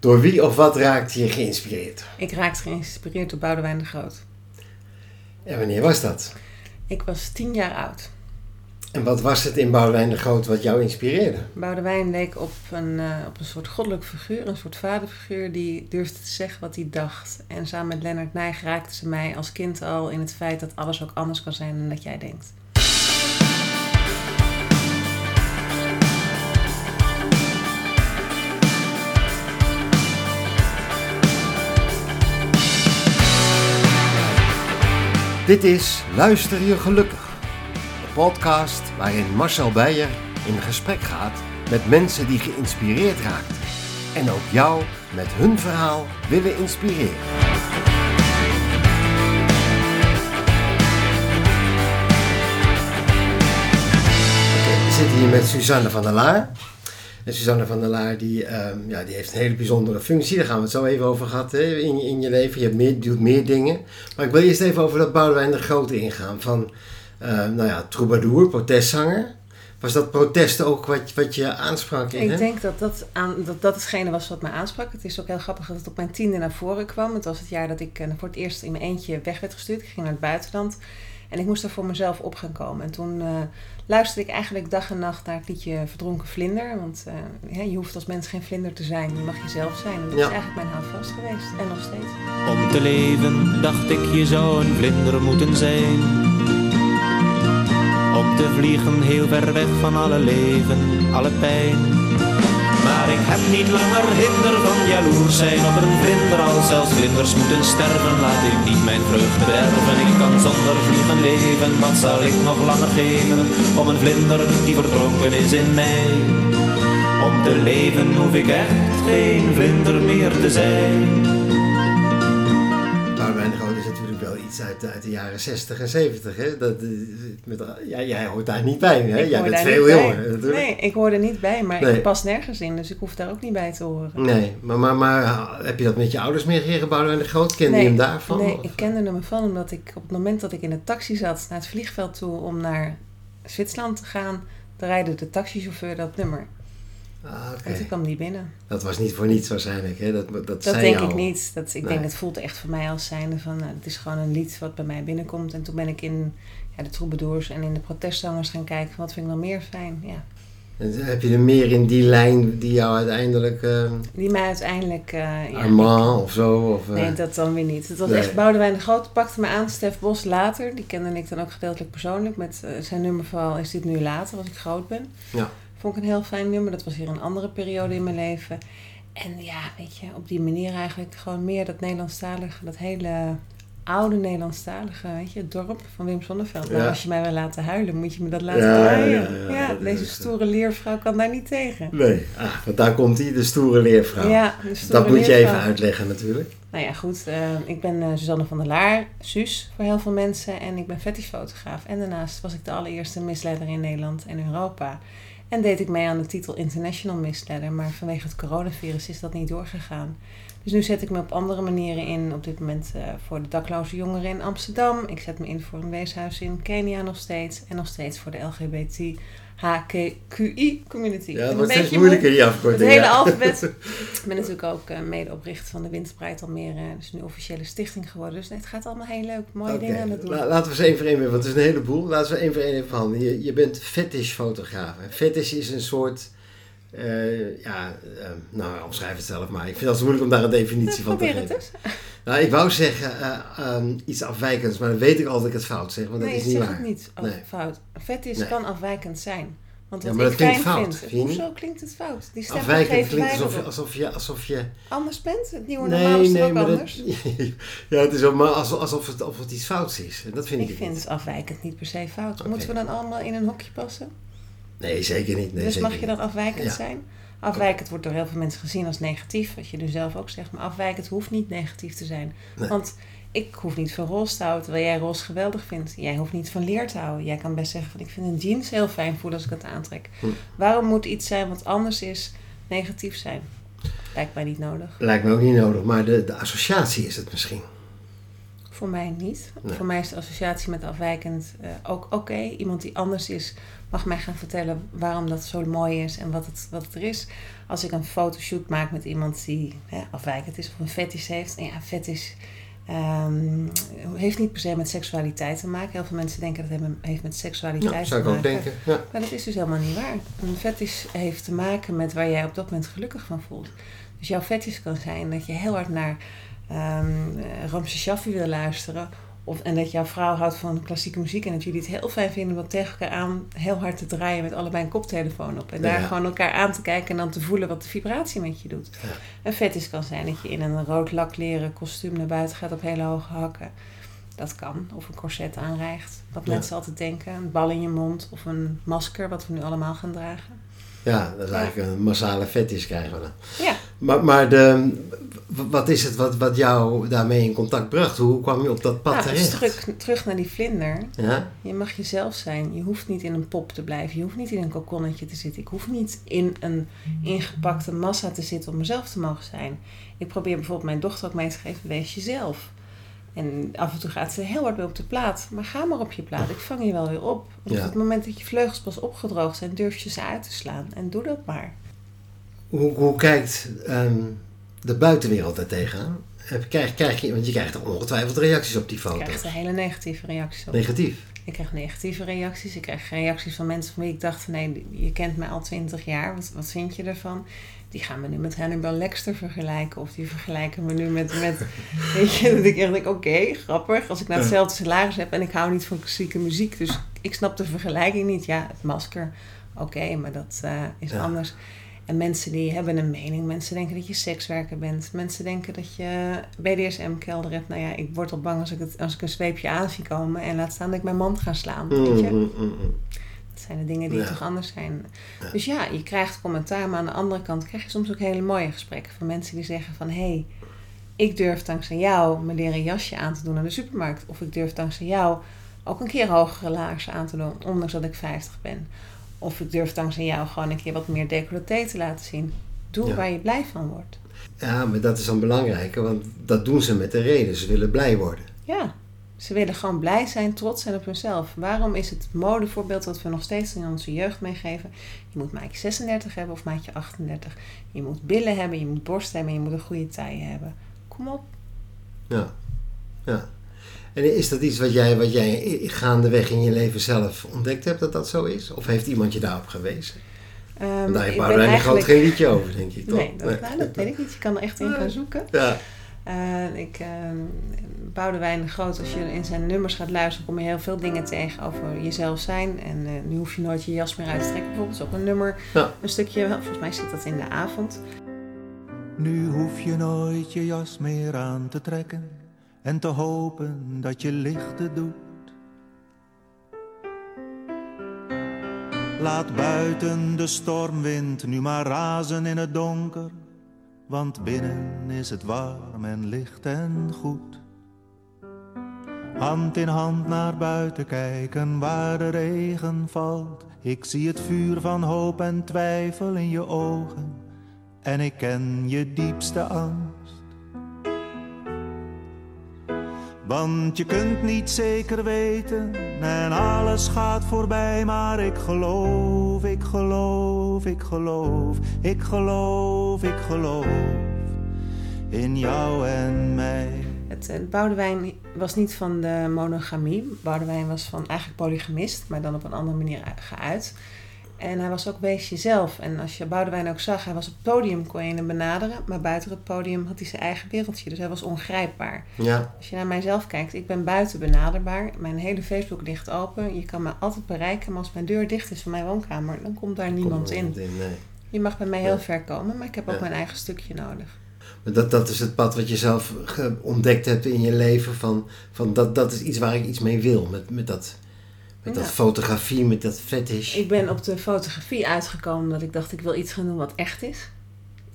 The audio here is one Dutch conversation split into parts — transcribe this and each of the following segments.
Door wie of wat raakte je geïnspireerd? Ik raakte geïnspireerd door Boudewijn de Groot. En wanneer was dat? Ik was tien jaar oud. En wat was het in Boudewijn de Groot wat jou inspireerde? Boudewijn leek op een, uh, op een soort goddelijk figuur, een soort vaderfiguur die durfde te zeggen wat hij dacht. En samen met Lennart Nijg raakte ze mij als kind al in het feit dat alles ook anders kan zijn dan dat jij denkt. Dit is Luister je gelukkig. De podcast waarin Marcel Beijer in gesprek gaat met mensen die geïnspireerd raakten. En ook jou met hun verhaal willen inspireren. Oké, we zitten hier met Suzanne van der Laar. En Suzanne van der Laar die, ehm, ja, die heeft een hele bijzondere functie. Daar gaan we het zo even over gehad hè, in, in je leven. Je hebt meer, doet meer dingen. Maar ik wil eerst even over dat Boudewijn de Grote ingaan. Van, ehm, nou ja, troubadour, protestzanger. Was dat protest ook wat, wat je aansprak? In, Ik hè? denk dat dat, aan, dat dat hetgene was wat me aansprak. Het is ook heel grappig dat het op mijn tiende naar voren kwam. Het was het jaar dat ik eh, voor het eerst in mijn eentje weg werd gestuurd. Ik ging naar het buitenland. En ik moest er voor mezelf op gaan komen. En toen eh, luisterde ik eigenlijk dag en nacht naar het liedje Verdronken Vlinder. Want eh, ja, je hoeft als mens geen vlinder te zijn. Je mag jezelf zijn. En dat Ja. is eigenlijk mijn houvast geweest. En nog steeds. Om te leven dacht ik je zou een vlinder moeten zijn. Om te vliegen heel ver weg van alle leven, alle pijn. Ik heb niet langer hinder van jaloers zijn op een vlinder. Als zelfs vlinders moeten sterven, laat ik niet mijn vreugde berven. Ik kan zonder vliegen leven, wat zal ik nog langer geven? Om een vlinder die verdronken is in mij. Om te leven hoef ik echt geen vlinder meer te zijn. Iets uit, uit de jaren 60 en 70. Hè? Dat, eh, met, ja, jij hoort daar niet bij. Hè? Ik Jij bent veel jonger natuurlijk. Nee, ik hoor er niet bij. Maar Nee. ik pas nergens in. Dus ik hoef daar ook niet bij te horen. Nee, maar, maar, maar heb je dat met je ouders meegekregen, Boudewijn de Groot? Kende Nee, je hem daarvan? Nee, Of- ik kende hem ervan omdat ik op het moment dat ik in de taxi zat naar het vliegveld toe om naar Zwitserland te gaan, draaide de taxichauffeur dat nummer. Ah, oké. En toen kwam die binnen. Dat was niet voor niets waarschijnlijk. Hè? Dat, dat, Dat zei denk ik niet. Dat, ik Nee. denk, het voelt echt voor mij als zijnde van, nou, het is gewoon een lied wat bij mij binnenkomt. En toen ben ik in ja, de troubadours en in de protestzangers gaan kijken, wat vind ik nog meer fijn. Ja. En heb je er meer in die lijn die jou uiteindelijk... eh Die mij uiteindelijk... eh, ja, Armand of zo? Of, eh, Nee, dat dan weer niet. Het was Nee. echt Boudewijn de Groot pakte me aan. Stef Bos later, die kende ik dan ook gedeeltelijk persoonlijk. Met eh, zijn nummer vooral Is dit nu later, als ik groot ben. Ja. Vond ik een heel fijn nummer. Dat was weer een andere periode in mijn leven. En ja, weet je, op die manier eigenlijk gewoon meer dat Nederlandstalige, dat hele oude Nederlandstalige, weet je, het dorp van Wim Sonneveld. Nou, Ja. als je mij wil laten huilen, moet je me dat laten Ja, ja, draaien. ja, ja, dat deze is, stoere leervrouw kan daar niet tegen. Nee, ah, want daar komt hij, de stoere leervrouw. Ja, de stoere dat moet je even uitleggen natuurlijk. Nou ja, goed. eh, ik ben eh, Suzanne van der Laar, Suus voor heel veel mensen. En ik ben fetishfotograaf. En daarnaast was ik de allereerste misleider in Nederland en Europa. En deed ik mee aan de titel International Misleider. Maar vanwege het coronavirus is dat niet doorgegaan. Dus nu zet ik me op andere manieren in. Op dit moment eh, voor de dakloze jongeren in Amsterdam. Ik zet me in voor een weeshuis in Kenia nog steeds. En nog steeds voor de LGBT HQI community. Ja, het wordt een steeds moeilijker die het afkorting. hele ja. alfabet. Ik ben natuurlijk ook eh, medeoprichter van de Windspreid Almere. Dus nu officiële stichting geworden. Dus nee, het gaat allemaal heel leuk. Mooie dingen aan het doen. la- laten we eens één voor één weer, want het is een heleboel. Laten we één voor één even behandelen. Je, je bent fetishfotograaf. Fetish is een soort, eh, ja, eh, nou omschrijf het zelf maar. Ik vind het altijd moeilijk om daar een definitie van te Probeer het geven. Nou, ik wou zeggen eh, ehm, iets afwijkends, maar dan weet ik al dat ik het fout zeg, want dat nee, is niet zeg waar. het niet af- Nee. fout. Vet is Nee. kan afwijkend zijn. Want Ja, wat maar ik dat klinkt fijn fout, vind. Hoezo klinkt het fout? Die stem Afwijkend klinkt alsof je, alsof je, alsof je Anders bent. Het nieuwe normaal is toch ook maar dat- anders? ja, het is ook maar alsof, alsof, het, alsof het iets fouts is. En dat vind ik, Ik vind niet. het afwijkend niet per se fout. Moeten we dan allemaal in een hokje passen? Nee, zeker niet. Nee, dus zeker mag je dan afwijkend Ja. zijn? Afwijkend wordt door heel veel mensen gezien als negatief, wat je nu zelf ook zegt. Maar afwijkend hoeft niet negatief te zijn. Nee. Want ik hoef niet van roze te houden, terwijl jij roze geweldig vindt. Jij hoeft niet van leer te houden. Jij kan best zeggen van ik vind een jeans heel fijn voelen als ik het aantrek. Hm. Waarom moet iets zijn wat anders is negatief zijn? Lijkt mij niet nodig. Lijkt me ook niet nodig, maar de, de associatie is het misschien. Voor mij niet. Nee. Voor mij is de associatie met afwijkend eh, ook oké. Iemand die anders is, mag mij gaan vertellen waarom dat zo mooi is en wat het, wat het er is. Als ik een fotoshoot maak met iemand die hè, afwijkend is of een fetish heeft. En ja, fetish ehm, heeft niet per se met seksualiteit te maken. Heel veel mensen denken dat het heeft met seksualiteit Ja, te zou ik maken. ook denken. Ja. Maar dat is dus helemaal niet waar. Een fetish heeft te maken met waar jij op dat moment gelukkig van voelt. Dus jouw fetish kan zijn dat je heel hard naar ehm eh, Ramses Shaffi wil luisteren. Of, en dat jouw vrouw houdt van klassieke muziek. En dat jullie het heel fijn vinden om tegen elkaar aan heel hard te draaien met allebei een koptelefoon op. En daar Ja. gewoon elkaar aan te kijken en dan te voelen wat de vibratie met je doet. Ja. Een fetish kan zijn dat je in een rood lakleren kostuum naar buiten gaat op hele hoge hakken. Dat kan. Of een corset aanrijgt. Wat Ja. mensen altijd denken. Een bal in je mond. Of een masker, wat we nu allemaal gaan dragen. Ja, dat is eigenlijk een massale fetish krijgen we dan. Ja. Maar, maar de, wat is het wat, wat jou daarmee in contact bracht? Hoe kwam je op dat pad Nou, dus terecht? terug, terug naar die vlinder. Ja? Je mag jezelf zijn. Je hoeft niet in een pop te blijven. Je hoeft niet in een kokonnetje te zitten. Ik hoef niet in een ingepakte massa te zitten om mezelf te mogen zijn. Ik probeer bijvoorbeeld mijn dochter ook mee te geven, wees jezelf. En af en toe gaat ze heel hard weer op de plaat. Maar ga maar op je plaat. Ik vang je wel weer op. Want Ja. op het moment dat je vleugels pas opgedroogd zijn, durf je ze uit te slaan. En doe dat maar. Hoe, hoe kijkt ehm, de buitenwereld daar tegenaan? Heb- Krijg, krijg je, want je krijgt er ongetwijfeld reacties op die Ik foto's. krijg er hele negatieve reacties op. Negatief. Ik krijg negatieve reacties. Ik krijg reacties van mensen van wie ik dacht nee, je kent mij al twintig jaar. Wat, wat vind je ervan? Die gaan me nu met Hannibal Lecter vergelijken. Of die vergelijken me nu met... met weet je, dat ik echt denk, oké, grappig. Als ik nou hetzelfde salaris heb en ik hou niet van klassieke muziek. Dus ik snap de vergelijking niet. Ja, het masker, oké, maar dat eh, is Ja. anders. En mensen die hebben een mening. Mensen denken dat je sekswerker bent. Mensen denken dat je BDSM-kelder hebt. Nou ja, ik word al bang als ik, het, als ik een zweepje aan zie komen. En laat staan dat ik mijn man ga slaan. Weet je? Mm, mm, mm, mm. Dat zijn de dingen die Ja. toch anders zijn. Ja. Dus ja, je krijgt commentaar. Maar aan de andere kant krijg je soms ook hele mooie gesprekken. Van mensen die zeggen van... Hé, hey, ik durf dankzij jou mijn leren jasje aan te doen naar de supermarkt. Of ik durf dankzij jou ook een keer hogere laarzen aan te doen. Ondanks dat ik 50 ben. Of ik durf dankzij jou gewoon een keer wat meer decolleté te laten zien. Doe Ja. waar je blij van wordt. Ja, maar dat is dan belangrijker, want dat doen ze met de reden. Ze willen blij worden. Ja, ze willen gewoon blij zijn, trots zijn op hunzelf. Waarom is het modevoorbeeld dat we nog steeds in onze jeugd meegeven? Je moet maatje 36 hebben of maatje 38. Je moet billen hebben, je moet borst hebben, je moet een goede taille hebben. Kom op. Ja. ja. En is dat iets wat jij, wat jij gaandeweg in je leven zelf ontdekt hebt dat dat zo is? Of heeft iemand je daarop gewezen? Ehm, Want daar heeft Boudewijn de Groot eigenlijk... geen liedje over, denk ik. Toch? Nee, dat, nou, dat weet ik niet. Je kan er echt in gaan zoeken. Ja. Eh, ik, uh, Boudewijn de Groot, als je in zijn nummers gaat luisteren, kom je heel veel dingen tegen over jezelf zijn. En eh, nu hoef je nooit je jas meer uit te trekken. Bijvoorbeeld is ook een nummer, Ja. een stukje, volgens mij zit dat in de avond. Nu hoef je nooit je jas meer aan te trekken en te hopen dat je lichten doet. Laat buiten de stormwind nu maar razen in het donker, want binnen is het warm en licht en goed. Hand in hand naar buiten kijken waar de regen valt. Ik zie het vuur van hoop en twijfel in je ogen en ik ken je diepste angst. Want je kunt niet zeker weten en alles gaat voorbij, maar ik geloof, ik geloof, ik geloof, ik geloof, ik geloof in jou en mij. Het, het Boudewijn was niet van de monogamie. Boudewijn was van eigenlijk polygamist, maar dan op een andere manier geuit. En hij was ook wees jezelf. En als je Boudewijn ook zag, hij was op het podium, kon je hem benaderen. Maar buiten het podium had hij zijn eigen wereldje. Dus hij was ongrijpbaar. Ja. Als je naar mijzelf kijkt, ik ben buiten benaderbaar. Mijn hele Facebook ligt open. Je kan me altijd bereiken. Maar als mijn deur dicht is van mijn woonkamer, dan komt daar niemand Komt in. niemand nee. Je mag bij mij heel Ja. ver komen, maar ik heb ook mijn eigen stukje nodig. Dat, dat is het pad wat je zelf ontdekt hebt in je leven. Van, van dat, dat is iets waar ik iets mee wil. Met, met, dat, met dat fotografie, met dat fetish. Ik ben op de fotografie uitgekomen omdat ik dacht ik wil iets gaan doen wat echt is.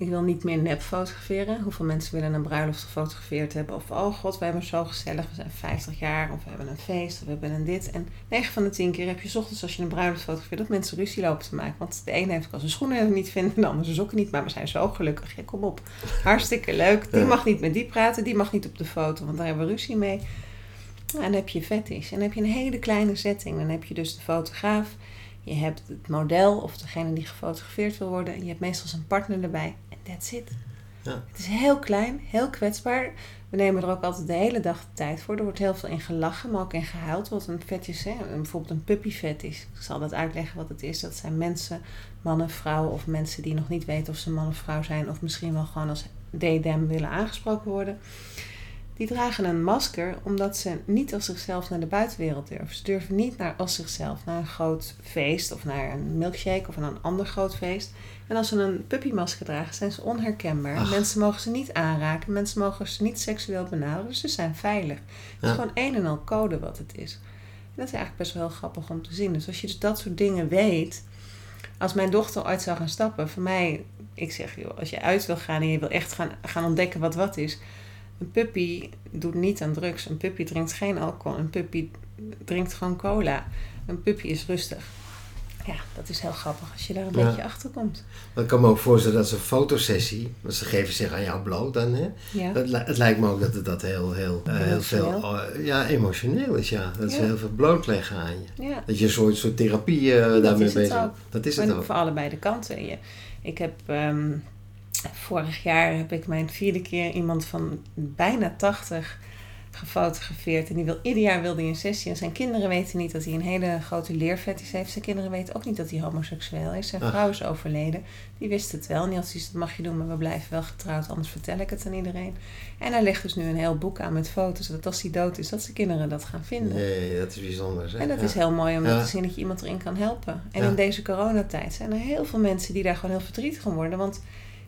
Ik wil niet meer nep fotograferen. Hoeveel mensen willen een bruiloft gefotografeerd hebben? Of oh god, we hebben zo gezellig, we zijn 50 jaar. Of we hebben een feest, of we hebben een dit. En 9 van de 10 keer heb je 's ochtends als je een bruiloft fotografeert dat mensen ruzie lopen te maken. Want de ene heeft al zijn schoenen niet vinden, de ander zijn sokken niet. Maar we zijn zo gelukkig. Ja, kom op. Hartstikke leuk. Die mag niet met die praten, die mag niet op de foto, want daar hebben we ruzie mee. En dan heb je fetish. En dan heb je een hele kleine setting. Dan heb je dus de fotograaf. Je hebt het model of degene die gefotografeerd wil worden. En je hebt meestal zijn partner erbij. That's it. Ja. Het is heel klein, heel kwetsbaar. We nemen er ook altijd de hele dag de tijd voor. Er wordt heel veel in gelachen, maar ook in gehuild. Wat een vet is, hè? bijvoorbeeld een puppyvet is. Ik zal dat uitleggen wat het is. Dat zijn mensen, mannen, vrouwen of mensen die nog niet weten of ze man of vrouw zijn. Of misschien wel gewoon als they, them willen aangesproken worden. Die dragen een masker omdat ze niet als zichzelf naar de buitenwereld durven. Ze durven niet naar als zichzelf naar een groot feest of naar een milkshake of naar een ander groot feest. En als ze een puppymasker dragen, zijn ze onherkenbaar. Ach. Mensen mogen ze niet aanraken, mensen mogen ze niet seksueel benaderen, dus ze zijn veilig. Het is gewoon een en al code wat het is. En dat is eigenlijk best wel heel grappig om te zien. Dus als je dus dat soort dingen weet, als mijn dochter ooit zou gaan stappen, voor mij, ik zeg joh, als je uit wil gaan en je wil echt gaan, gaan ontdekken wat wat is. Een puppy doet niet aan drugs. Een puppy drinkt geen alcohol. Een puppy drinkt gewoon cola. Een puppy is rustig. Ja, dat is heel grappig als je daar een Ja. beetje achter komt. Ik kan me ook voorstellen dat ze een fotosessie, want ze geven zich aan jou bloot dan, hè? Ja. Dat, het lijkt me ook dat het dat heel, heel, eh, heel veel Emotioneel. eh, ja, emotioneel is, ja. Dat ze heel veel blootleggen aan je. ja. Dat je een soort, soort therapie eh, daarmee bezig bent. Dat is het ook. voor allebei de kanten. Je, ik heb ehm, vorig jaar heb ik mijn vierde keer iemand van bijna 80 gefotografeerd. En die wil, ieder jaar wilde hij een sessie. En zijn kinderen weten niet dat hij een hele grote leerfetis heeft. Zijn kinderen weten ook niet dat hij homoseksueel is. Zijn Ach. vrouw is overleden. Die wist het wel. En die had zoiets, dat mag je doen, maar we blijven wel getrouwd. Anders vertel ik het aan iedereen. En hij legt dus nu een heel boek aan met foto's. Dat als hij dood is, dat zijn kinderen dat gaan vinden. Nee, dat is bijzonder. En dat Ja. is heel mooi om Ja. te zien dat je iemand erin kan helpen. En Ja. in deze coronatijd zijn er heel veel mensen die daar gewoon heel verdrietig van worden. Want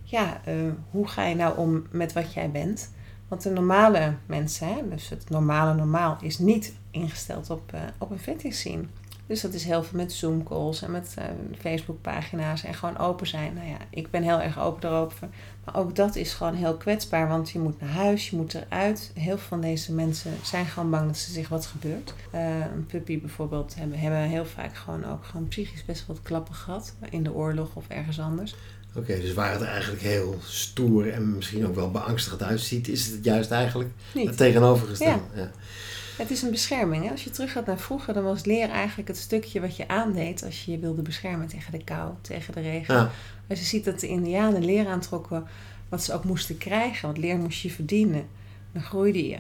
ja, eh, hoe ga je nou om met wat jij bent? Want de normale mensen, hè, dus het normale normaal, is niet ingesteld op, eh, op een fetish scene. Dus dat is heel veel met Zoom calls en met eh, Facebook pagina's en gewoon open zijn. Nou ja, ik ben heel erg open erover. Maar ook dat is gewoon heel kwetsbaar, want je moet naar huis, je moet eruit. Heel veel van deze mensen zijn gewoon bang dat er zich wat gebeurt. Eh, een puppy bijvoorbeeld hebben, hebben heel vaak gewoon ook gewoon psychisch best wat klappen gehad. In de oorlog of ergens anders. Oké, dus waar het eigenlijk heel stoer en misschien ook wel beangstigend uitziet, is het juist eigenlijk Niet. het tegenovergestelde. Ja. Het is een bescherming. Hè? Als je terug gaat naar vroeger, dan was leer eigenlijk het stukje wat je aandeed als je je wilde beschermen tegen de kou, tegen de regen. Ja. Als je ziet dat de Indianen leer aantrokken wat ze ook moesten krijgen, want leer moest je verdienen, dan groeide je.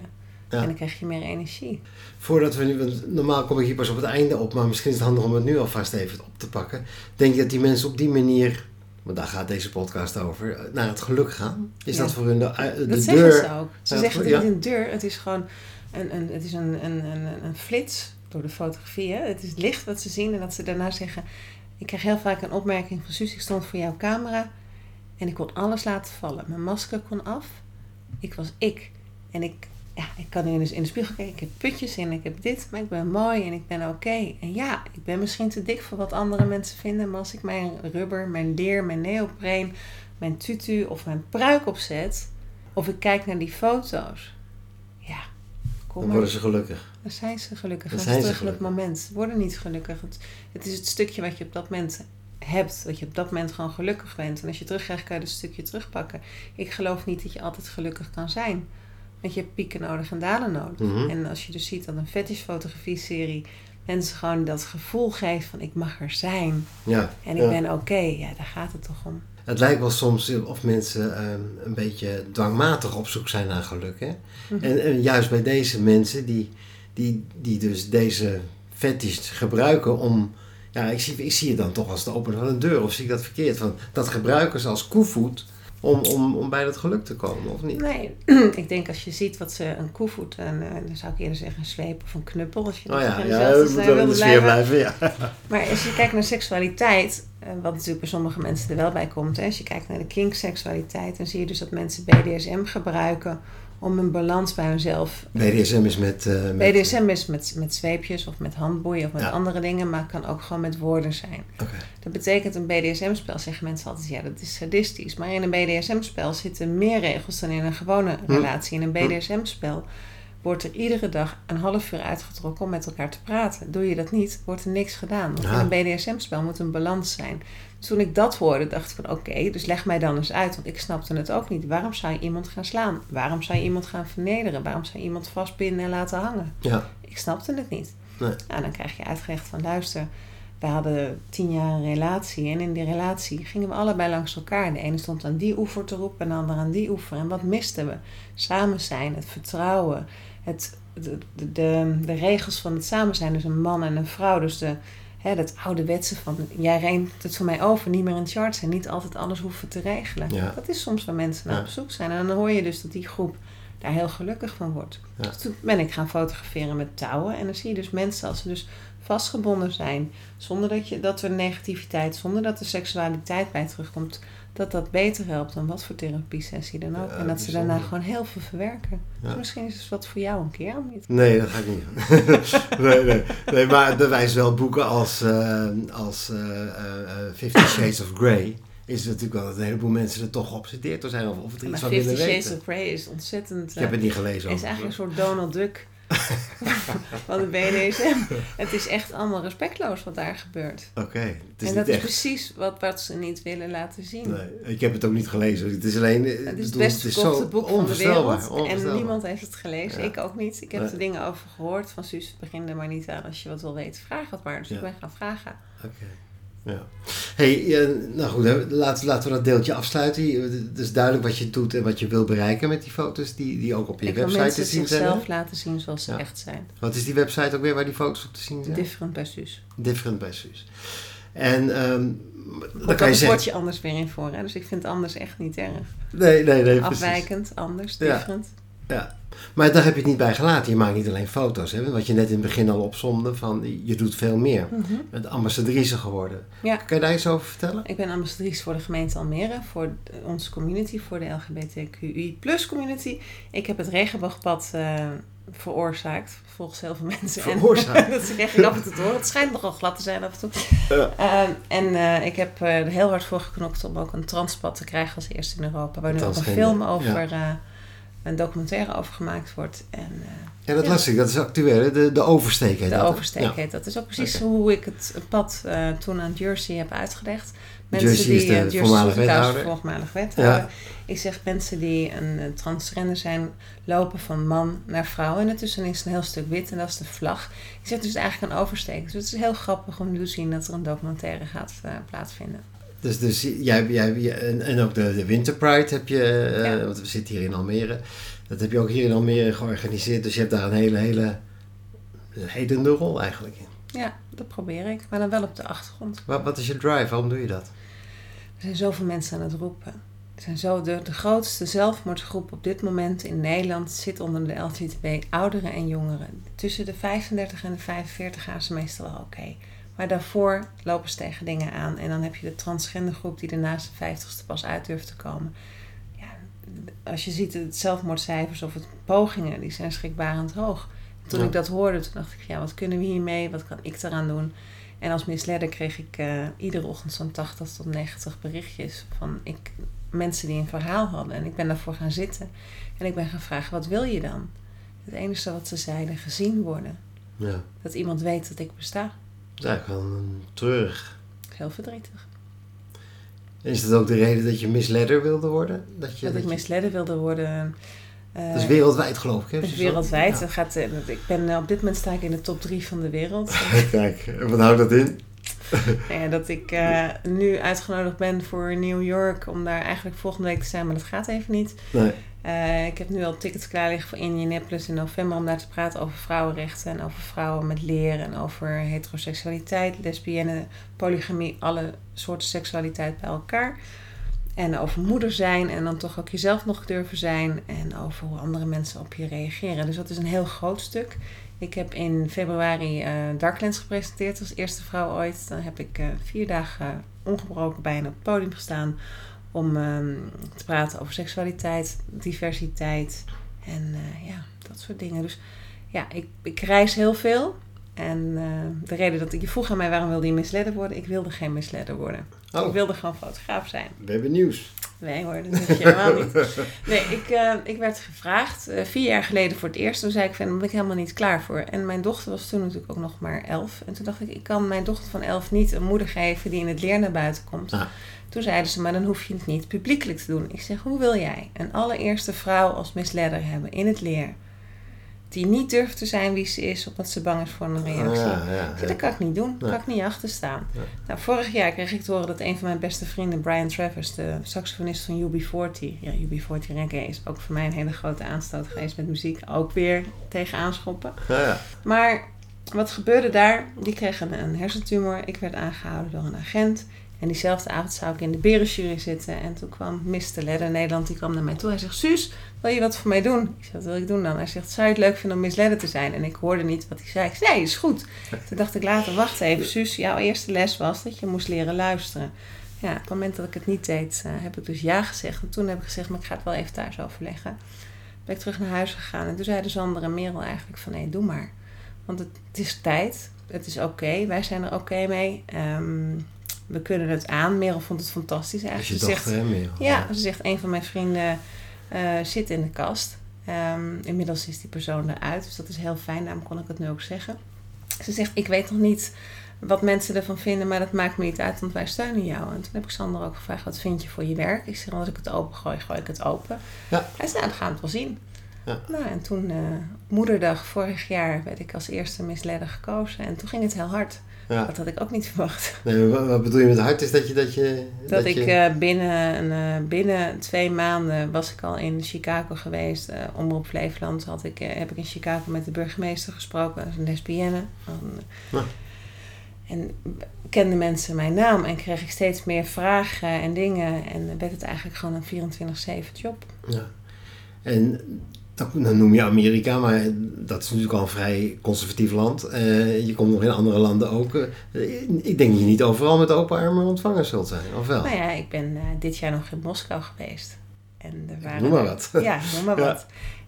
Ja. En dan krijg je meer energie. Voordat we nu, normaal kom ik hier pas op het einde op, maar misschien is het handig om het nu alvast even op te pakken. Denk je dat die mensen op die manier, want daar gaat deze podcast over, naar het geluk gaan? Is Ja. dat voor hun de, eh, de dat zeggen deur? ze ook. Ze zeggen het ja. niet een deur, het is gewoon een, een, het is een, een, een, een flits door de fotografie. Hè? Het is licht wat ze zien en dat ze daarna zeggen... Ik krijg heel vaak een opmerking van Suus, ik stond voor jouw camera en ik kon alles laten vallen. Mijn masker kon af. Ik was ik. En ik, ja, ik kan nu in de, in de spiegel kijken. Ik heb putjes en ik heb dit, maar ik ben mooi en ik ben oké. En ja, ik ben misschien te dik voor wat andere mensen vinden. Maar als ik mijn rubber, mijn leer, mijn neopreen, mijn tutu of mijn pruik opzet... of ik kijk naar die foto's... Ja, kom Dan worden ze gelukkig. Dan zijn ze gelukkig. Dan zijn ze terug in het moment. Ze worden niet gelukkig. Het, het is het stukje wat je op dat moment hebt. Dat je op dat moment gewoon gelukkig bent. En als je terugkrijgt, kan je dat stukje terugpakken. Ik geloof niet dat je altijd gelukkig kan zijn. Want je hebt pieken nodig en dalen nodig. En als je dus ziet dat een fetish fotografie serie mensen gewoon dat gevoel geeft van ik mag er zijn. Ja. En ik ja. ben oké. Ja, daar gaat het toch om. Het lijkt wel soms of mensen ehm, een beetje dwangmatig op zoek zijn naar geluk. Hè? Mhm. En, en juist bij deze mensen die, die, die dus deze fetish gebruiken om... Ja, ik zie, ik zie het dan toch als het openen van een deur. Of zie ik dat verkeerd? Van, dat gebruiken ze als koevoet om, om, om bij dat geluk te komen, of niet? Nee, ik denk als je ziet wat ze een koevoet, en eh, dan zou ik eerder zeggen een zweep of een knuppel. Als je Oh dat ja, ja stijl moeten wel in de sfeer blijven. blijven. Ja. Maar als je kijkt naar seksualiteit, eh, wat natuurlijk bij sommige mensen er wel bij komt. Hè, als je kijkt naar de kink-seksualiteit, dan zie je dus dat mensen BDSM gebruiken om een balans bij hunzelf. BDSM is met... eh, met BDSM is met, met zweepjes of met handboeien of met Ja. andere dingen, maar kan ook gewoon met woorden zijn. Dat betekent een BDSM-spel, zeggen mensen altijd, ja, dat is sadistisch. Maar in een BDSM-spel zitten meer regels dan in een gewone Hm. relatie. In een BDSM-spel wordt er iedere dag een half uur uitgetrokken om met elkaar te praten. Doe je dat niet, wordt er niks gedaan. Want Ja. in een BDSM-spel moet een balans zijn. Toen ik dat hoorde, dacht ik van oké, dus leg mij dan eens uit. Want ik snapte het ook niet. Waarom zou je iemand gaan slaan? Waarom zou je iemand gaan vernederen? Waarom zou je iemand vastbinden en laten hangen? Ja. Ik snapte het niet. Nee. Nou, dan krijg je uitgelegd van luister, we hadden tien jaar een relatie. En in die relatie gingen we allebei langs elkaar. De ene stond aan die oever te roepen en de ander aan die oever. En wat misten we? Samen zijn, het vertrouwen, het, de, de, de, de regels van het samen zijn. Dus een man en een vrouw. Dus de, hè, dat ouderwetse van jij reent het voor mij over, niet meer in charge zijn. Niet altijd alles hoeven te regelen. Ja. Dat is soms waar mensen naar Ja. op zoek zijn. En dan hoor je dus dat die groep daar heel gelukkig van wordt. Ja. Dus toen ben ik gaan fotograferen met touwen. En dan zie je dus mensen als ze dus vastgebonden zijn. Zonder dat, je, dat er negativiteit, zonder dat er seksualiteit bij terugkomt. Dat dat beter helpt dan wat voor therapie-sessie dan ook. Ja, en dat ze daarna gewoon heel veel verwerken. Ja. Dus misschien is het wat voor jou een keer, niet? Nee, dat ga ik niet doen. nee, nee, nee, maar bewijst wel boeken als, eh als eh, eh, Fifty Shades of Grey. Is het natuurlijk wel dat een heleboel mensen er toch geobsedeerd door zijn of, of het er iets van Fifty willen Shades weten. of Grey is ontzettend... Ik heb het niet gelezen. Het is eigenlijk een soort Donald Duck van de BDSM. Het is echt allemaal respectloos wat daar gebeurt. Oké, het en dat is precies wat, wat ze niet willen laten zien. Nee, ik heb het ook niet gelezen. Het is alleen. Het is het bedoel, best verkochte zo boek van de wereld. En niemand heeft het gelezen. Ja. Ik ook niet. Ik heb Nee. er dingen over gehoord. Van Suus, begin er maar niet aan. Als je wat wil weten, vraag het maar. Dus Ja. ik ben gaan vragen. Oké. Ja. Hey, eh, nou goed, laten, laten we dat deeltje afsluiten. Het is duidelijk wat je doet en wat je wil bereiken met die foto's die, die ook op je ik wil website te zien zijn. hè? zichzelf laten zien zoals ze echt zijn. Wat is die website ook weer waar die foto's op te zien zijn? Different bij Suus. Different by Suus. En ehm dan kan je zeggen... je anders weer in voor. Hè? Dus ik vind anders echt niet erg. Nee, nee, nee, precies. Afwijkend, anders, different. Ja. Maar daar heb je het niet bij gelaten. Je maakt niet alleen foto's. Hè? Wat je net in het begin al opzomde, van je doet veel meer. Je bent ambassadrice geworden. Ja. Kan je daar iets over vertellen? Ik ben ambassadrice voor de gemeente Almere, voor onze community, voor de LGBTQI plus community. Ik heb het regenboogpad eh, veroorzaakt, volgens heel veel mensen. Veroorzaakt? En, dat krijg ik af en toe te horen. Het schijnt nogal glad te zijn af en toe. Ja. Ehm, en eh, ik heb eh, er heel hard voor geknokt om ook een transpad te krijgen als eerste in Europa. Waar nu ook een film over, een documentaire over gemaakt wordt. En, eh, Ja, dat Ja. las ik. Dat is actueel. Hè? De, de oversteek heet de dat, oversteek Ja. heet dat. Is ook precies hoe ik het pad eh, toen aan Jersey heb uitgelegd. Jersey is de eh, Jersey voormalige is de wethouder. voormalige wethouder. Ja. Ik zeg mensen die een transgender zijn, lopen van man naar vrouw. En ertussen is een heel stuk wit en dat is de vlag. Ik zeg dus eigenlijk een oversteek. Dus het is heel grappig om nu te zien dat er een documentaire gaat eh, plaatsvinden. Dus, dus jij, jij, en, en ook de, de Winter Pride heb je, eh, Ja. want we zitten hier in Almere. Dat heb je ook hier in Almere georganiseerd. Dus je hebt daar een hele, hele hedende rol eigenlijk in. Ja, dat probeer ik. Maar dan wel op de achtergrond. Wat, wat is je drive? Waarom doe je dat? Er zijn zoveel mensen aan het roepen. Er zijn zo, de, de grootste zelfmoordgroep op dit moment in Nederland zit onder de LGTB ouderen en jongeren. Tussen de 35 en de 45 gaan ze meestal wel oké. Maar daarvoor lopen ze tegen dingen aan. En dan heb je de transgendergroep die er naast de 50ste pas uit durft te komen. Ja, als je ziet het zelfmoordcijfers of het pogingen, die zijn schrikbarend hoog. Toen Ja. ik dat hoorde, toen dacht ik, ja, wat kunnen we hiermee? Wat kan ik eraan doen? En als misleider kreeg ik eh, iedere ochtend zo'n 80 tot 90 berichtjes van ik, mensen die een verhaal hadden. En ik ben daarvoor gaan zitten. En ik ben gaan vragen, wat wil je dan? Het enige wat ze zeiden, gezien worden. Ja. Dat iemand weet dat ik besta. Dat is eigenlijk wel een treurig. Heel verdrietig. Is dat ook de reden dat je misleider wilde worden? Dat, je, dat ik je- misleider wilde worden. eh, dat is wereldwijd geloof ik. Hè? het is wereldwijd. Het gaat, eh, ik ben, eh, op dit moment sta ik in de top 3 van de wereld. Ja. Kijk, en wat houdt dat in? Ja, dat ik eh, nu uitgenodigd ben voor New York om daar eigenlijk volgende week te zijn, maar dat gaat even niet. Nee. Eh, ik heb nu al tickets klaar liggen voor Indianapolis in november om daar te praten over vrouwenrechten en over vrouwen met leren en over heteroseksualiteit, lesbienne, polygamie, alle soorten seksualiteit bij elkaar. En over moeder zijn en dan toch ook jezelf nog durven zijn en over hoe andere mensen op je reageren. Dus dat is een heel groot stuk. Ik heb in februari eh Darklands gepresenteerd als eerste vrouw ooit. Dan heb ik eh, vier dagen ongebroken bijna op het podium gestaan om ehm, te praten over seksualiteit, diversiteit en eh, ja, dat soort dingen. Dus ja, ik, ik reis heel veel. En eh, de reden dat ik je vroeg aan mij waarom wilde je misleider worden, ik wilde geen misleider worden. Oh, Ik wilde gewoon fotograaf zijn. we hebben nieuws. Nee hoor, dat je helemaal niet. Nee, ik, eh, ik werd gevraagd vier jaar geleden voor het eerst. Toen zei ik van, daar ben ik helemaal niet klaar voor. En mijn dochter was toen natuurlijk ook nog maar elf. En toen dacht ik, ik kan mijn dochter van elf niet een moeder geven die in het leer naar buiten komt. Ah. Toen zeiden ze, maar dan hoef je het niet publiekelijk te doen. Ik zeg, hoe wil jij een allereerste vrouw als misleider hebben in het leer? Die niet durft te zijn wie ze is, omdat ze bang is voor een reactie. Ja, ja, Ik zeg, dat kan ik niet doen. Daar kan ik niet achter staan. Nou, vorig jaar kreeg ik te horen dat een van mijn beste vrienden, Brian Travers, de saxofonist van UB40, ja, UB40 reggae is ook voor mij een hele grote aanstoot geweest met muziek. Ook weer tegen aanschoppen. Maar wat gebeurde daar? Die kreeg een hersentumor. Ik werd aangehouden door een agent. En diezelfde avond zou ik in de berenjury zitten. En toen kwam Mr. Ledder Nederland, die kwam naar mij toe. Hij zegt, Suus, wil je wat voor mij doen? Ik zeg, wat wil ik doen dan? Hij zegt, zou je het leuk vinden om Miss Ledder te zijn? En ik hoorde niet wat hij zei. Ik zei, nee, is goed. Toen dacht ik later, wacht even, Suus, jouw eerste les was dat je moest leren luisteren. Ja, op het moment dat ik het niet deed, eh, heb ik dus ja gezegd. En toen heb ik gezegd, maar ik ga het wel even thuis overleggen. Ben ik terug naar huis gegaan. En toen zeiden Sander en Merel eigenlijk van, nee, doe maar. Want het, het is tijd. Het is oké. Wij zijn er oké mee. Ehm, we kunnen het aan. Merel vond het fantastisch eigenlijk. je Ze zegt, hè, Merel? ja, ze zegt, een van mijn vrienden eh, zit in de kast. Ehm, inmiddels is die persoon eruit, dus dat is heel fijn. Daarom kon ik het nu ook zeggen. Ze zegt, ik weet nog niet wat mensen ervan vinden, maar dat maakt me niet uit, want wij steunen jou. En toen heb ik Sander ook gevraagd, wat vind je voor je werk? Ik zeg, als ik het open gooi, gooi ik het open. Ja. Hij zei, nou, dan gaan we het wel zien. Ja. Nou, en toen, eh, moederdag vorig jaar, werd ik als eerste misleider gekozen. En toen ging het heel hard. Ja. Dat had ik ook niet verwacht. Nee, wat, wat bedoel je met hard? Is dat je... Dat, je, Dat, ik je- eh, binnen, een, eh, binnen twee maanden was ik al in Chicago geweest. Eh Omroep Flevoland had ik, heb ik in Chicago met de burgemeester gesproken. Dat is een lesbienne. Ja. en kenden mensen mijn naam en kreeg ik steeds meer vragen en dingen. En werd het eigenlijk gewoon een 24-7 job. Ja. En dat, dan noem je Amerika, maar dat is natuurlijk al een vrij conservatief land. Eh, je komt nog in andere landen ook. Eh, ik denk dat je niet overal met open armen ontvangen zult zijn, of wel? Nou ja, ik ben eh, dit jaar nog in Moskou geweest. En er waren Noem maar wat. Ja, noem maar Ja. wat.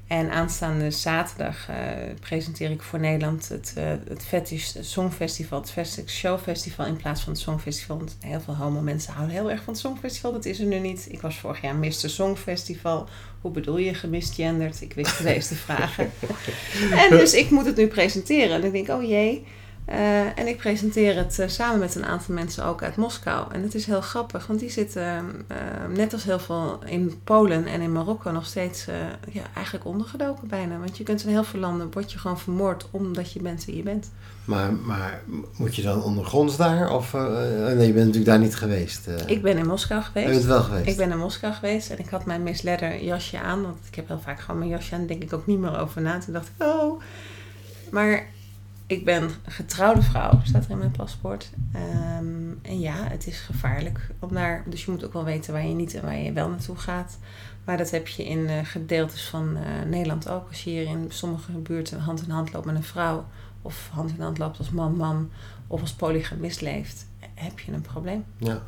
En aanstaande zaterdag eh, presenteer ik voor Nederland het, eh het Fetish Songfestival, het Fetish Showfestival in plaats van het Songfestival. Want heel veel homo mensen houden heel erg van het Songfestival. Dat is er nu niet. Ik was vorig jaar Mr. Songfestival. Hoe bedoel je gemisgenderd? Ik wist deze vragen. en dus ik moet het nu presenteren. En ik denk, oh jee. Eh, en ik presenteer het eh, samen met een aantal mensen ook uit Moskou. En het is heel grappig, want die zitten eh, net als heel veel in Polen en in Marokko nog steeds eh, ja, eigenlijk ondergedoken bijna. Want je kunt in heel veel landen, word je gewoon vermoord omdat je bent wie je bent. Maar, maar moet je dan ondergronds daar? Of, nee, je bent natuurlijk daar niet geweest. Ik ben in Moskou je bent geweest. wel geweest. Ik ben in Moskou geweest en ik had mijn Miss Leather jasje aan. Want ik heb heel vaak gewoon mijn jasje aan. Daar denk ik ook niet meer over na. Toen dacht ik, oh. Maar ik ben getrouwde vrouw, staat er in mijn paspoort. Ehm, en ja, het is gevaarlijk om daar... Dus je moet ook wel weten waar je niet en waar je wel naartoe gaat. Maar dat heb je in eh, gedeeltes van eh, Nederland ook. Als je hier in sommige buurten hand in hand loopt met een vrouw... of hand in hand loopt als man-man... of als polygamist leeft, heb je een probleem. Ja.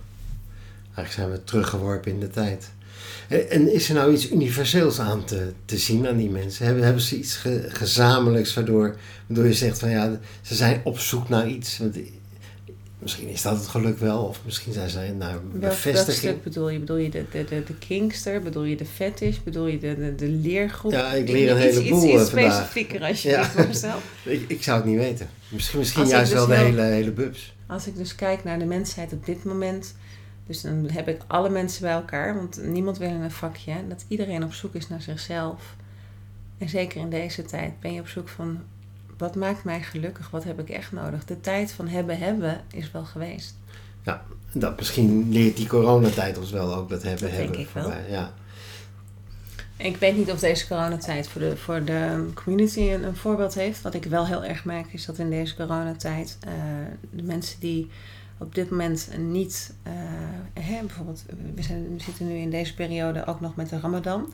Eigenlijk zijn we teruggeworpen in de tijd. En, is er nou iets universeels aan te, te zien aan die mensen? Hebben, hebben ze iets ge- gezamenlijks waardoor, waardoor je zegt van ja, ze zijn op zoek naar iets? Want, i- misschien is dat het geluk wel, of misschien zijn zij naar Welk, welk bevestiging. stuk bedoel je? Bedoel je de, de, de, de kinkster? Bedoel je de fetish? Bedoel je de, de, de leergroep? Ja, ik leer een heleboel, Iets, eh, iets vandaag. specifieker als je Ja. voorstelt. Ik, ik zou het niet weten. Misschien, misschien Als juist dus wel de hele, hele bubs. Als ik dus kijk naar de mensheid op dit moment... Dus dan heb ik alle mensen bij elkaar. Want niemand wil in een vakje. Dat iedereen op zoek is naar zichzelf. En zeker in deze tijd ben je op zoek van... Wat maakt mij gelukkig? Wat heb ik echt nodig? De tijd van hebben hebben is wel geweest. Dat, misschien leert die coronatijd ons wel ook dat hebben. Dat denk hebben ik wel. Ja. Ik weet niet of deze coronatijd voor de, voor de community een, een voorbeeld heeft. Wat ik wel heel erg merk is dat in deze coronatijd eh, de mensen die op dit moment niet, eh, hè, bijvoorbeeld, we, zitten nu in deze periode ook nog met de Ramadan.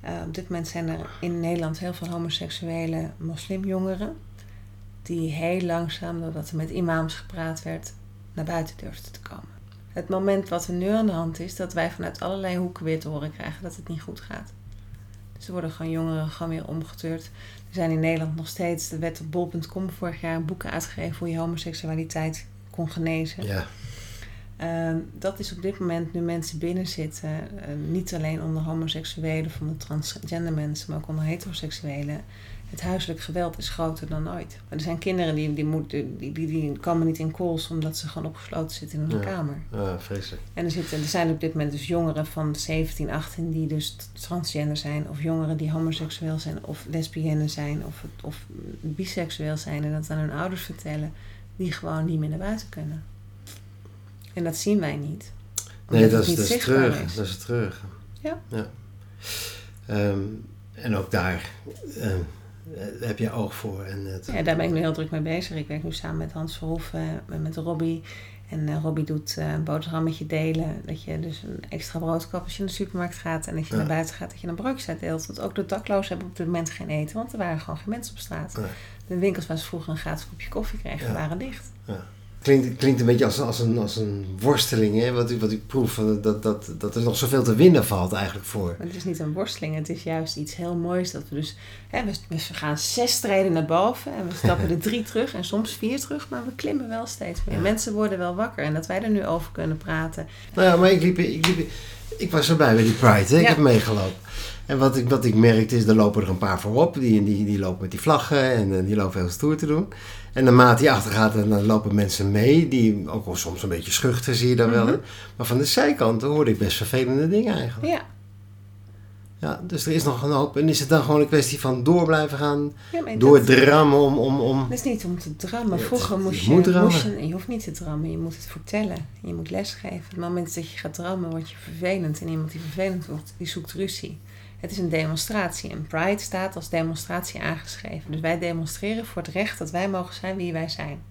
Eh, op dit moment zijn er in Nederland heel veel homoseksuele moslimjongeren die heel langzaam, doordat er met imams gepraat werd, naar buiten durfden te komen. Het moment wat er nu aan de hand is, dat wij vanuit allerlei hoeken weer te horen krijgen dat het niet goed gaat. Dus er worden gewoon jongeren gewoon weer omgeturd. Er zijn in Nederland nog steeds, de wet op bol.com vorig jaar boeken uitgegeven hoe je homoseksualiteit kon genezen. ja. Ehm, dat is op dit moment nu mensen binnen zitten, eh, niet alleen onder homoseksuelen of onder transgender mensen, maar ook onder heteroseksuelen. Het huiselijk geweld is groter dan ooit. Maar er zijn kinderen die, die, moeten, die, die, die komen niet in calls omdat ze gewoon opgesloten zitten in hun Ja. kamer. Ja, vreselijk. En er, zitten, er zijn op dit moment dus jongeren van 17, 18 die dus transgender zijn. Of jongeren die homoseksueel zijn of lesbienne zijn of, of biseksueel zijn. En dat aan hun ouders vertellen. Die gewoon niet meer naar buiten kunnen. En dat zien wij niet. Nee, dat is, dat is treurig. Dat is treurig. Ja. Ehm, en ook daar ehm, eh, heb je oog voor. En het, Ja, daar ben ik nu heel druk mee bezig. Ik werk nu samen met Hans Verhoeven en met Robbie. En eh, Robbie doet eh, een boterhammetje delen. Dat je dus een extra broodkap als je naar de supermarkt gaat. En als je Ja. naar buiten gaat, dat je een broodje uitdeelt. Want ook de daklozen hebben op dit moment geen eten. Want er waren gewoon geen mensen op straat. De winkels waar ze vroeger een gratis kopje koffie kregen, Ja. waren dicht. Klinkt, klinkt een beetje als, als, een, als een worsteling, hè? Wat, ik- wat ik proef. Dat, dat, dat er nog zoveel te winnen valt eigenlijk voor. Maar het is niet een worsteling. Het is juist iets heel moois. Dat we dus... Hè, we, we gaan zes treden naar boven. En we stappen er drie terug. En soms vier terug. Maar we klimmen wel steeds meer. Ja. Mensen worden wel wakker. En dat wij er nu over kunnen praten. Nou ja, maar ik, liep, ik, liep, ik was erbij bij die Pride. Hè? Ik heb meegelopen. En wat ik, wat ik merkte is, er lopen er een paar voorop. Die, die, die lopen met die vlaggen en eh, die lopen heel stoer te doen. En naarmate die achter gaat, dan lopen mensen mee. Die ook wel soms een beetje schuchter, zie je dan wel. Mhm. Maar van de zijkant hoorde ik best vervelende dingen eigenlijk. Ja. Ja, dus er is nog een hoop. En is het dan gewoon een kwestie van door blijven gaan? ja maar dat- Doordrammen om... om, om... Het is niet om te drammen. Vroeger moest je je, moet drammen. moest je, je hoeft niet te drammen, je moet het vertellen. Je moet lesgeven. Op het moment dat je gaat drammen, word je vervelend. En iemand die vervelend wordt, die zoekt ruzie. Het is een demonstratie. En Pride staat als demonstratie aangeschreven. Dus wij demonstreren voor het recht dat wij mogen zijn wie wij zijn.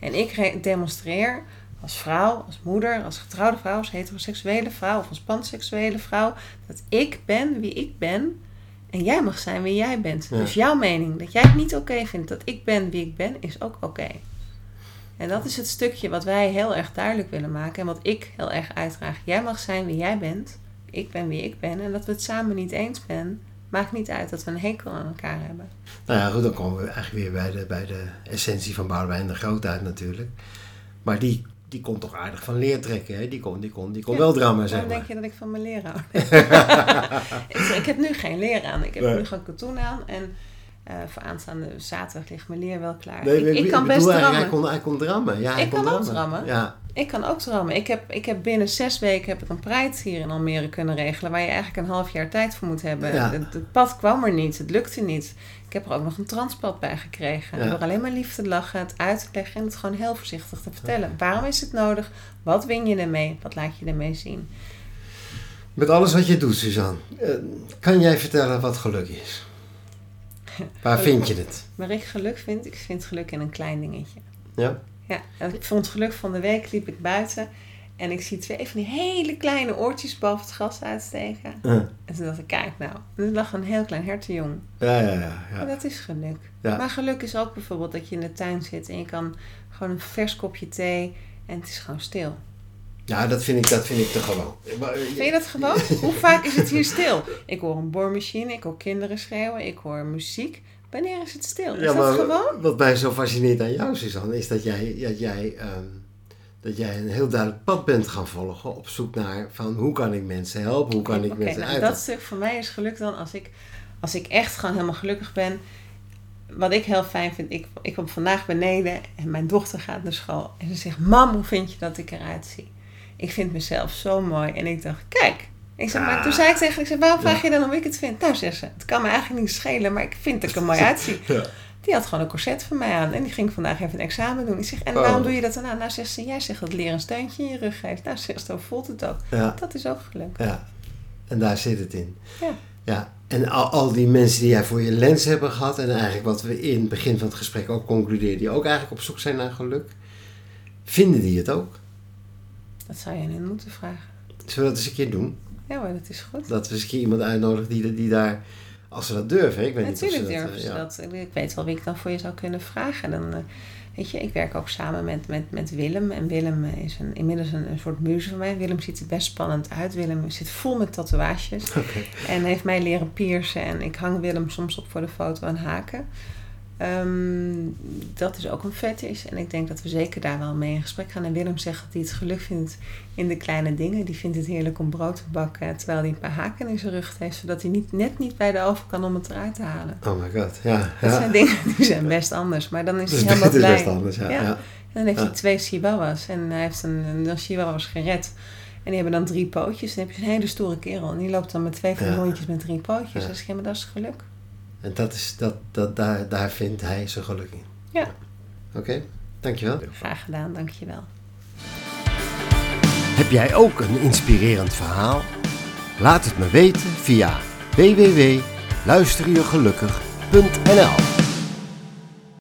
En ik re- demonstreer als vrouw, als moeder, als getrouwde vrouw, als heteroseksuele vrouw of als panseksuele vrouw, dat ik ben wie ik ben en jij mag zijn wie jij bent. Ja. Dus jouw mening, dat jij het niet oké vindt dat ik ben wie ik ben, is ook oké. En dat is het stukje wat wij heel erg duidelijk willen maken en wat ik heel erg uitdraag. Jij mag zijn wie jij bent, ik ben wie ik ben en dat we het samen niet eens zijn, maakt niet uit dat we een hekel aan elkaar hebben. Nou ja, goed, dan komen we eigenlijk weer bij de, bij de essentie van Boudewijn de Groot uit natuurlijk. Maar die, die kon toch aardig van leer trekken, hè? Die kon, die kon, die kon Ja, wel zeg Waarom maar. denk je dat ik van mijn hou? ik, ik heb nu geen leer aan. Ik heb Nee. nu gewoon katoen aan. En eh, voor aanstaande zaterdag ligt mijn leer wel klaar. Nee, ik, ik ik kan bedoel best drammen. Hij kon, hij kon drammen. Ja, hij Ik kon kan ook drammen. Ja, Ik kan ook drammen. Ik heb, ik heb binnen zes weken heb ik een pride hier in Almere kunnen regelen. Waar je eigenlijk een half jaar tijd voor moet hebben. Ja. Het, het pad kwam er niet. Het lukte niet. Ik heb er ook nog een transpad bij gekregen. Ja. Door alleen maar lief te lachen, het uit te leggen en het gewoon heel voorzichtig te vertellen. Waarom is het nodig? Wat win je ermee? Wat laat je ermee zien? Met alles wat je doet, Suzanne, eh, kan jij vertellen wat geluk is? Waar vind je het? Waar ik geluk vind, ik vind geluk in een klein dingetje. Ja? Ja, ik vond geluk van de week, liep ik buiten en ik zie twee van die hele kleine oortjes boven het gras uitsteken. En toen dacht ik, kijk nou, er lag een heel klein hertenjong. Ja, ja, ja. En ja. dat is geluk. Ja. Maar geluk is ook bijvoorbeeld dat je in de tuin zit en je kan gewoon een vers kopje thee en het is gewoon stil. Ja dat, vind ik, dat vind ik te gewoon. Eh, Vind je dat gewoon? Hoe vaak is het hier stil? Ik hoor een boormachine, ik hoor kinderen schreeuwen, ik hoor muziek. Wanneer is het stil? Is Ja, dat maar gewoon? wat mij zo fascineert aan jou, Suzanne, is dat jij, dat, jij, ehm, dat jij een heel duidelijk pad bent gaan volgen op zoek naar van hoe kan ik mensen helpen, hoe kan ik mensen nou, uit. dat stuk voor mij is geluk dan als ik, als ik echt gewoon helemaal gelukkig ben. Wat ik heel fijn vind, ik, ik kom vandaag beneden en mijn dochter gaat naar school. En ze zegt, mam, hoe vind je dat ik eruit zie? Ik vind mezelf zo mooi. En ik dacht, kijk. Ik zeg, maar Ah. toen zei ik tegen haar, ik zeg, waarom vraag je dan hoe ik het vind? Nou, zegt ze, het kan me eigenlijk niet schelen, maar ik vind dat ik er mooi uitzie. Ja. Die had gewoon een corset van mij aan. En die ging vandaag even een examen doen. Ik zeg, en Oh. waarom doe je dat dan aan? Nou, zegt ze, jij zegt dat leren een steuntje in je rug geeft. Nou, zegt ze, zo voelt het ook. Ja, Dat is ook geluk. ja, en daar zit het in. Ja. Ja, en al, al die mensen die jij voor je lens hebben gehad en eigenlijk wat we in het begin van het gesprek ook concludeerden, die ook eigenlijk op zoek zijn naar geluk, vinden die het ook? Dat zou je hen moeten vragen. Zullen we dat eens een keer doen? Ja hoor, dat is goed. Dat we eens een keer iemand uitnodigen die, die daar, als ze dat durven, ik weet Natuurlijk niet of durven ze ze dat... Ik weet wel wie ik dan voor je zou kunnen vragen. Dan, eh, weet je, ik werk ook samen met, met, met Willem. En Willem eh, is een, inmiddels een, een soort muze van mij. Willem ziet er best spannend uit. Willem zit vol met tatoeages. En heeft mij leren piercen. En ik hang Willem soms op voor de foto aan haken. Ehm, dat is ook een fetish. En ik denk dat we zeker daar wel mee in gesprek gaan. En Willem zegt dat hij het geluk vindt in de kleine dingen. Die vindt het heerlijk om brood te bakken terwijl hij een paar haken in zijn rug heeft. Zodat hij niet, net niet bij de oven kan om het eruit te halen. Oh my god, ja. Dat zijn dingen die zijn best anders. Maar dan is Dat hij is, helemaal het is blij. best anders, ja. Ja. ja. En dan heeft hij twee chihuahuas. En hij heeft een, een chihuahuas gered. En die hebben dan drie pootjes. Dan heb je een hele stoere kerel. En die loopt dan met twee van hondjes met drie pootjes. Dus ja, maar dat is geluk. En dat is, dat, dat, daar, daar vindt hij zijn geluk in. Ja. Oké, dankjewel. Graag gedaan, dankjewel. Heb jij ook een inspirerend verhaal? Laat het me weten via www.luisterjegelukkig.nl